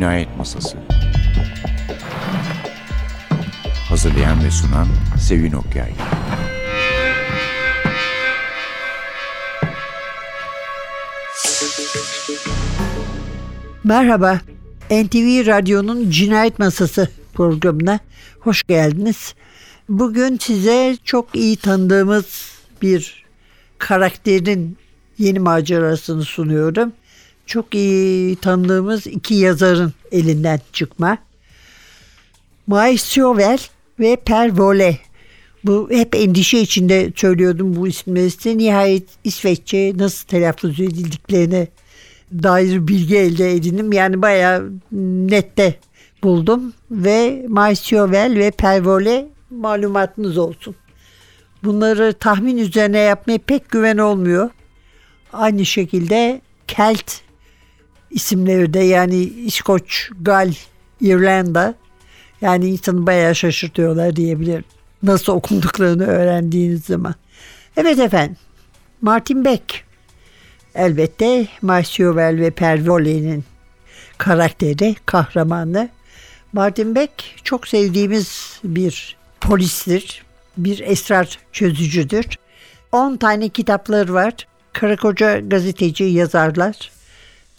Cinayet Masası Hazırlayan ve sunan Sevin Okyay Merhaba, NTV Radyo'nun Cinayet Masası programına hoş geldiniz. Bugün size çok iyi tanıdığımız bir karakterin yeni macerasını sunuyorum. Çok iyi tanıdığımız iki yazarın elinden çıkma. Chauvel ve Per Vole. Bu hep endişe içinde söylüyordum bu isimleri Nihayet İsveççe nasıl telaffuz edildiklerini dair bilgi elde edindim. Yani bayağı nette buldum ve Maisyovel ve Pervole malumatınız olsun. Bunları tahmin üzerine yapmaya pek güven olmuyor. Aynı şekilde Kelt isimleri de yani İskoç, Gal, İrlanda yani insanı bayağı şaşırtıyorlar diyebilirim. Nasıl okunduklarını öğrendiğiniz zaman. Evet efendim. Martin Beck elbette Marciovel ve Pervole'nin karakteri, kahramanı. Martin Beck çok sevdiğimiz bir polistir, bir esrar çözücüdür. 10 tane kitapları var. Karakoca gazeteci yazarlar.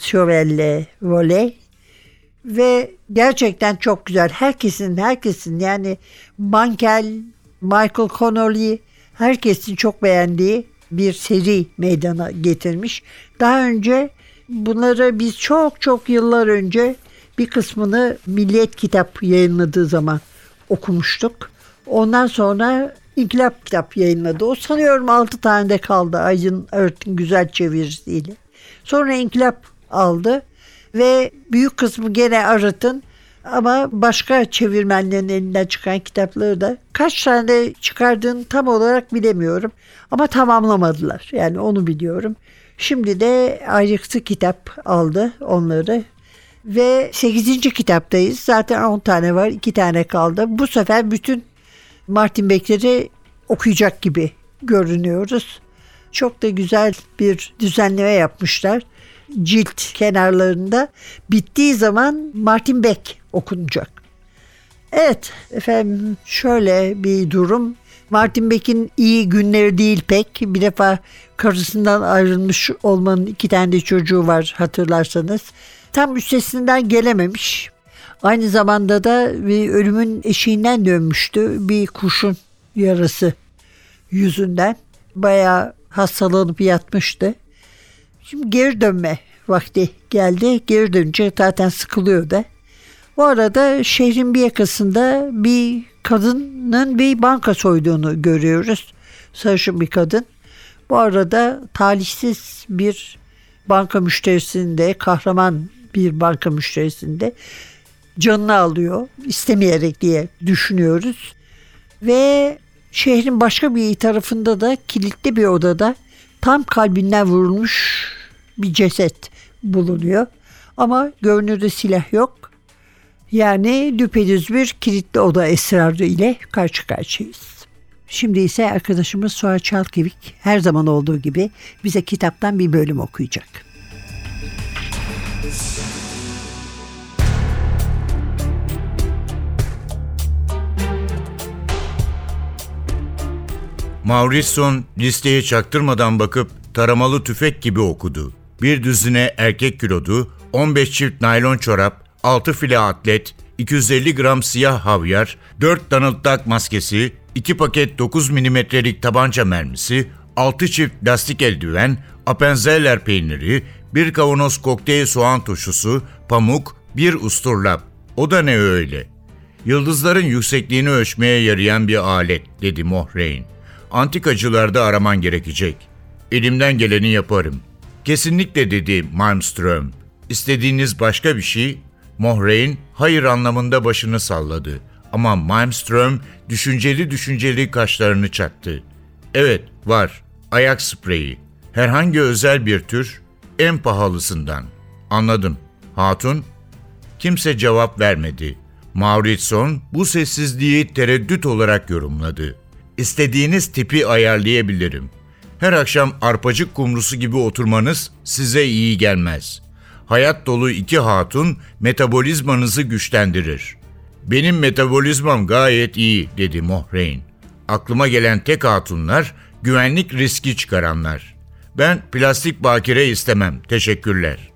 Chauvel'le Voley ve gerçekten çok güzel. Herkesin herkesin yani Bankel, Michael Connolly herkesin çok beğendiği bir seri meydana getirmiş. Daha önce bunları biz çok çok yıllar önce bir kısmını Milliyet Kitap yayınladığı zaman okumuştuk. Ondan sonra İnkılap Kitap yayınladı. O sanıyorum 6 tane de kaldı Aydın Ört'ün güzel çevirisiyle. Sonra İnkılap aldı ve büyük kısmı gene Arıt'ın ama başka çevirmenlerin elinden çıkan kitapları da kaç tane çıkardığını tam olarak bilemiyorum. Ama tamamlamadılar. Yani onu biliyorum. Şimdi de ayrıksı kitap aldı onları. Ve 8. kitaptayız. Zaten 10 tane var. 2 tane kaldı. Bu sefer bütün Martin Beckler'i okuyacak gibi görünüyoruz. Çok da güzel bir düzenleme yapmışlar. Cilt kenarlarında bittiği zaman Martin Beck okunacak. Evet efendim şöyle bir durum. Martin Beck'in iyi günleri değil pek. Bir defa karısından ayrılmış olmanın iki tane de çocuğu var hatırlarsanız. Tam üstesinden gelememiş. Aynı zamanda da bir ölümün eşiğinden dönmüştü. Bir kurşun yarası yüzünden. Bayağı hastalanıp yatmıştı. Şimdi geri dönme vakti geldi. Geri dönünce zaten sıkılıyor da. Bu arada şehrin bir yakasında bir kadının bir banka soyduğunu görüyoruz. Sarışın bir kadın. Bu arada talihsiz bir banka müşterisinde, kahraman bir banka müşterisinde canını alıyor istemeyerek diye düşünüyoruz. Ve şehrin başka bir tarafında da kilitli bir odada tam kalbinden vurulmuş bir ceset bulunuyor. Ama görünürde silah yok. Yani düpedüz bir kilitli oda esrarı ile karşı karşıyayız. Şimdi ise arkadaşımız Suat Çalkevik her zaman olduğu gibi bize kitaptan bir bölüm okuyacak. Mauriceson listeye çaktırmadan bakıp taramalı tüfek gibi okudu. Bir düzine erkek kilodu, 15 çift naylon çorap, 6 file atlet, 250 gram siyah havyar, 4 Donald Duck maskesi, 2 paket 9 milimetrelik tabanca mermisi, 6 çift lastik eldiven, Appenzeller peyniri, bir kavanoz kokteyl soğan turşusu, pamuk, bir usturlap. O da ne öyle? Yıldızların yüksekliğini ölçmeye yarayan bir alet, dedi Mohreyn. Antikacılarda araman gerekecek. Elimden geleni yaparım. Kesinlikle dedi Malmström. İstediğiniz başka bir şey? Mohreyn hayır anlamında başını salladı. Ama Malmström düşünceli düşünceli kaşlarını çattı. Evet, var. Ayak spreyi. Herhangi özel bir tür, en pahalısından. Anladım. Hatun? Kimse cevap vermedi. Mauritson bu sessizliği tereddüt olarak yorumladı. İstediğiniz tipi ayarlayabilirim. Her akşam arpacık kumrusu gibi oturmanız size iyi gelmez. Hayat dolu iki hatun metabolizmanızı güçlendirir. Benim metabolizmam gayet iyi dedi Mohrein. Aklıma gelen tek hatunlar güvenlik riski çıkaranlar. Ben plastik bakire istemem. Teşekkürler.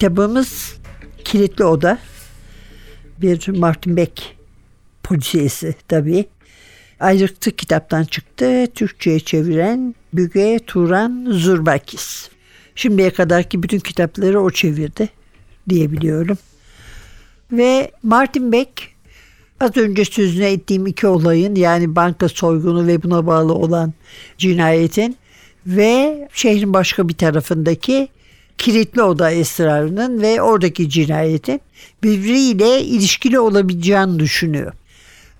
Kitabımız Kilitli Oda. Bir Martin Beck polisiyesi tabii. Ayrıktı kitaptan çıktı. Türkçe'ye çeviren Büge Turan Zurbakis. Şimdiye kadarki bütün kitapları o çevirdi diyebiliyorum. Ve Martin Beck az önce sözüne ettiğim iki olayın yani banka soygunu ve buna bağlı olan cinayetin ve şehrin başka bir tarafındaki kilitli oda esrarının ve oradaki cinayetin birbiriyle ilişkili olabileceğini düşünüyor.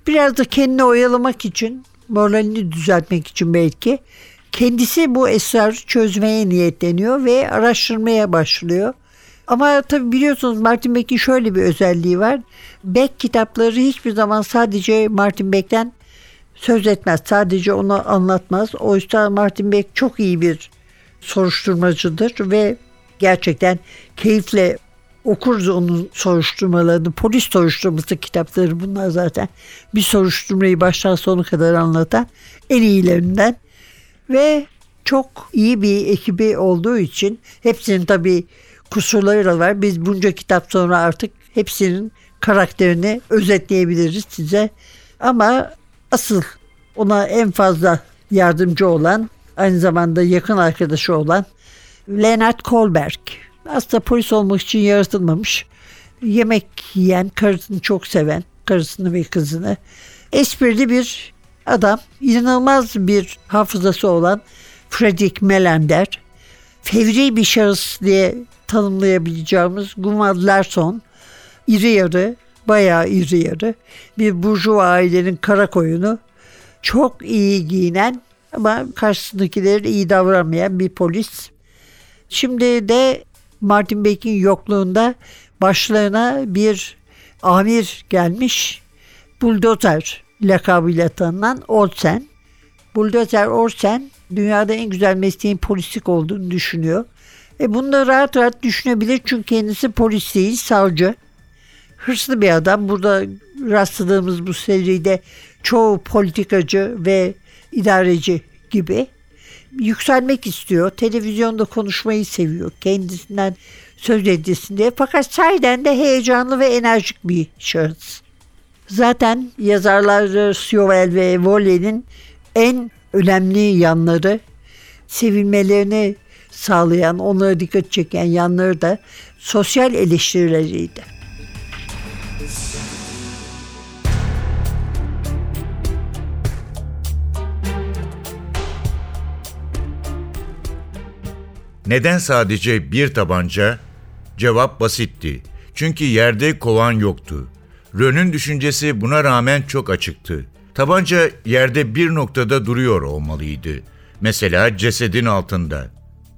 Biraz da kendini oyalamak için, moralini düzeltmek için belki kendisi bu esrarı çözmeye niyetleniyor ve araştırmaya başlıyor. Ama tabi biliyorsunuz Martin Beck'in şöyle bir özelliği var. Beck kitapları hiçbir zaman sadece Martin Beck'ten söz etmez. Sadece onu anlatmaz. O yüzden Martin Beck çok iyi bir soruşturmacıdır ve gerçekten keyifle okuruz onun soruşturmalarını. Polis soruşturması kitapları bunlar zaten. Bir soruşturmayı baştan sona kadar anlatan en iyilerinden. Ve çok iyi bir ekibi olduğu için hepsinin tabii kusurları da var. Biz bunca kitap sonra artık hepsinin karakterini özetleyebiliriz size. Ama asıl ona en fazla yardımcı olan aynı zamanda yakın arkadaşı olan Leonard Kohlberg. Aslında polis olmak için yaratılmamış. Yemek yiyen, karısını çok seven, karısını ve kızını. Esprili bir adam. inanılmaz bir hafızası olan Fredrik Melander. Fevri bir şahıs diye tanımlayabileceğimiz Gumad Larson. iri yarı, bayağı iri yarı. Bir burjuva ailenin kara koyunu. Çok iyi giyinen ama karşısındakileri iyi davranmayan bir polis. Şimdi de Martin Beck'in yokluğunda başlarına bir amir gelmiş. Buldozer lakabıyla tanınan Olsen. Buldozer Olsen dünyada en güzel mesleğin polislik olduğunu düşünüyor. E bunu da rahat rahat düşünebilir çünkü kendisi polis değil, savcı. Hırslı bir adam. Burada rastladığımız bu seride çoğu politikacı ve idareci gibi yükselmek istiyor. Televizyonda konuşmayı seviyor. Kendisinden söz edilsin diye. Fakat sahiden de heyecanlı ve enerjik bir şahıs. Zaten yazarlar Siovel ve Volle'nin en önemli yanları sevilmelerini sağlayan, onlara dikkat çeken yanları da sosyal eleştirileriydi. Neden sadece bir tabanca? Cevap basitti. Çünkü yerde kovan yoktu. Rön'ün düşüncesi buna rağmen çok açıktı. Tabanca yerde bir noktada duruyor olmalıydı. Mesela cesedin altında.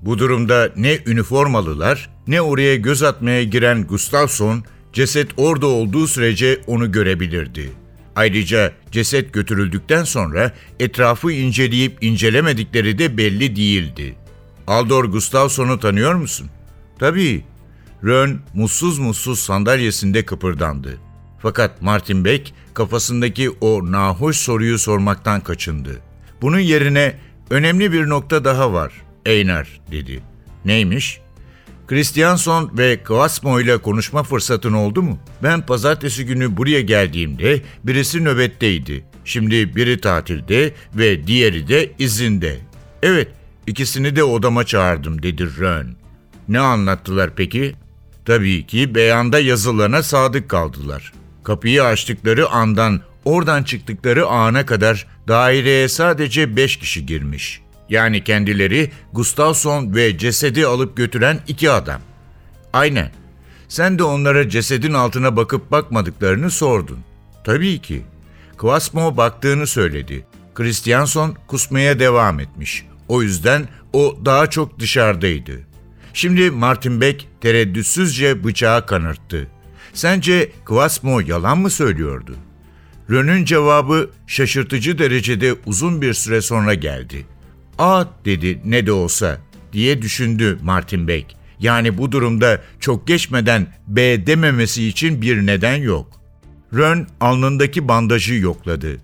Bu durumda ne üniformalılar ne oraya göz atmaya giren Gustafsson ceset orada olduğu sürece onu görebilirdi. Ayrıca ceset götürüldükten sonra etrafı inceleyip incelemedikleri de belli değildi. Aldor Gustafsson'u tanıyor musun? Tabii. Rön mutsuz mutsuz sandalyesinde kıpırdandı. Fakat Martin Beck kafasındaki o nahoş soruyu sormaktan kaçındı. Bunun yerine önemli bir nokta daha var. Einar dedi. Neymiş? Christianson ve Kvassmo ile konuşma fırsatın oldu mu? Ben pazartesi günü buraya geldiğimde birisi nöbetteydi. Şimdi biri tatilde ve diğeri de izinde. Evet, ikisini de odama çağırdım dedi Rön. Ne anlattılar peki? Tabii ki beyanda yazılarına sadık kaldılar. Kapıyı açtıkları andan oradan çıktıkları ana kadar daireye sadece beş kişi girmiş. Yani kendileri Gustafsson ve cesedi alıp götüren iki adam. Aynen. Sen de onlara cesedin altına bakıp bakmadıklarını sordun. Tabii ki. Quasmo baktığını söyledi. Christianson kusmaya devam etmiş. O yüzden o daha çok dışarıdaydı. Şimdi Martin Beck tereddütsüzce bıçağı kanırttı. Sence Quasmo yalan mı söylüyordu? Rön'ün cevabı şaşırtıcı derecede uzun bir süre sonra geldi. A dedi ne de olsa diye düşündü Martin Beck. Yani bu durumda çok geçmeden B dememesi için bir neden yok. Rön alnındaki bandajı yokladı.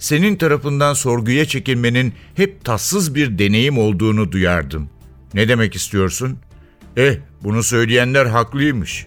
Senin tarafından sorguya çekilmenin hep tatsız bir deneyim olduğunu duyardım. Ne demek istiyorsun? Eh, bunu söyleyenler haklıymış.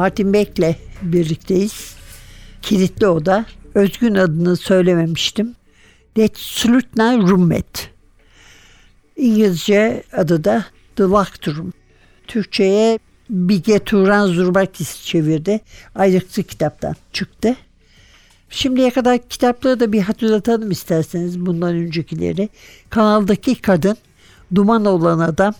Martin Beck'le birlikteyiz. Kilitli Oda. Özgün adını söylememiştim. Det Slutna Rummet. İngilizce adı da The Locked Room. Türkçe'ye Bige Turan Zurbakis çevirdi. Ayrıksı kitaptan çıktı. Şimdiye kadar kitapları da bir hatırlatalım isterseniz bundan öncekileri. Kanaldaki kadın, duman olan adam,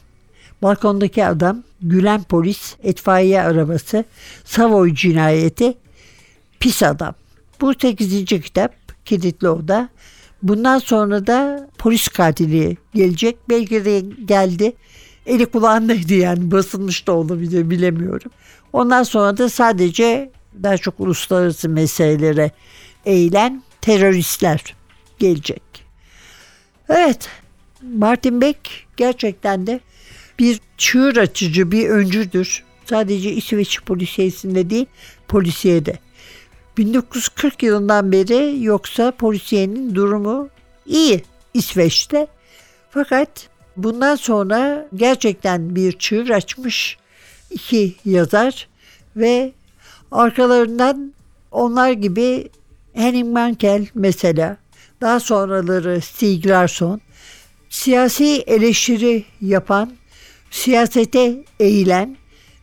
balkondaki adam, gülen polis, itfaiye arabası, Savoy cinayeti, pis adam. Bu 8. kitap Kilitli Oda. Bundan sonra da polis katili gelecek. Belki de geldi. Eli kulağındaydı yani basılmış da olabilir bilemiyorum. Ondan sonra da sadece daha çok uluslararası meselelere eğilen teröristler gelecek. Evet Martin Beck gerçekten de bir çığır açıcı bir öncüdür. Sadece İsveç polisiyesinde değil polisiyede. 1940 yılından beri yoksa polisiyenin durumu iyi İsveç'te. Fakat bundan sonra gerçekten bir çığır açmış iki yazar ve arkalarından onlar gibi Henning Mankell mesela daha sonraları Stieg Larsson siyasi eleştiri yapan, siyasete eğilen,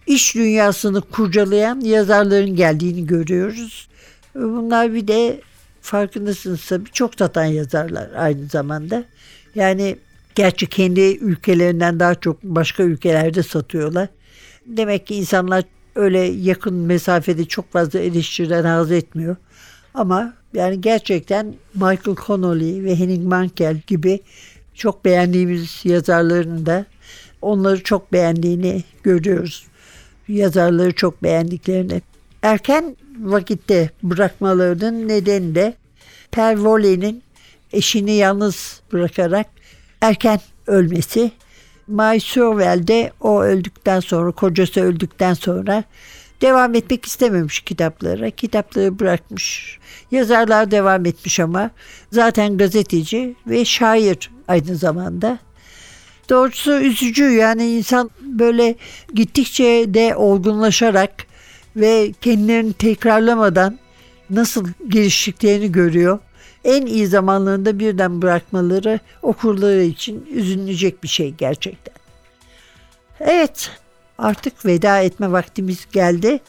iş dünyasını kurcalayan yazarların geldiğini görüyoruz. Bunlar bir de farkındasınız tabii çok satan yazarlar aynı zamanda. Yani gerçi kendi ülkelerinden daha çok başka ülkelerde satıyorlar. Demek ki insanlar öyle yakın mesafede çok fazla eleştiriden haz etmiyor. Ama yani gerçekten Michael Connolly ve Henning Mankell gibi çok beğendiğimiz yazarların da onları çok beğendiğini görüyoruz. Yazarları çok beğendiklerini. Erken vakitte bırakmalarının nedeni de Per eşini yalnız bırakarak erken ölmesi. May de o öldükten sonra, kocası öldükten sonra devam etmek istememiş kitaplara. Kitapları bırakmış. Yazarlar devam etmiş ama zaten gazeteci ve şair aynı zamanda. Doğrusu üzücü yani insan böyle gittikçe de olgunlaşarak ve kendilerini tekrarlamadan nasıl geliştiklerini görüyor. En iyi zamanlarında birden bırakmaları okurları için üzünecek bir şey gerçekten. Evet artık veda etme vaktimiz geldi.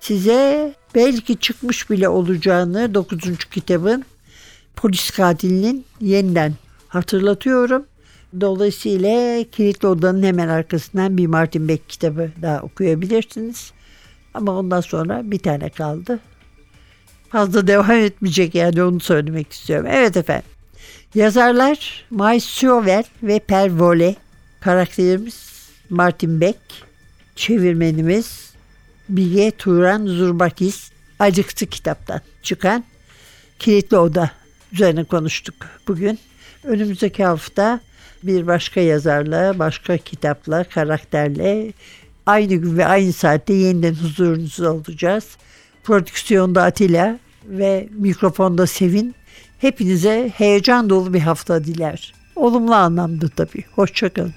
Size belki çıkmış bile olacağını 9. kitabın polis katilinin yeniden hatırlatıyorum. Dolayısıyla Kilitli Odanın hemen arkasından bir Martin Beck kitabı daha okuyabilirsiniz. Ama ondan sonra bir tane kaldı. Fazla devam etmeyecek yani onu söylemek istiyorum. Evet efendim. Yazarlar May Sjöver ve Per Volle. Karakterimiz Martin Beck. Çevirmenimiz Bilge Turan Zurbakis. Acıktı kitaptan çıkan Kilitli Oda üzerine konuştuk bugün. Önümüzdeki hafta bir başka yazarla, başka kitapla, karakterle aynı gün ve aynı saatte yeniden huzurunuzda olacağız. Prodüksiyonda Atilla ve mikrofonda Sevin. Hepinize heyecan dolu bir hafta diler. Olumlu anlamda tabii. Hoşçakalın.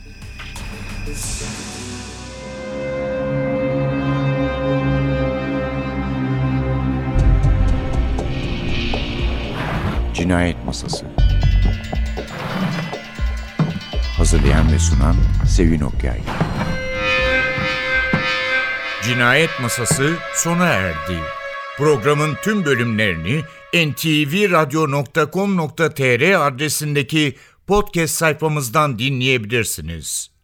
Cinayet Masası Hazırlayan ve sunan Sevin Okyay Cinayet Masası sona erdi. Programın tüm bölümlerini ntvradio.com.tr adresindeki podcast sayfamızdan dinleyebilirsiniz.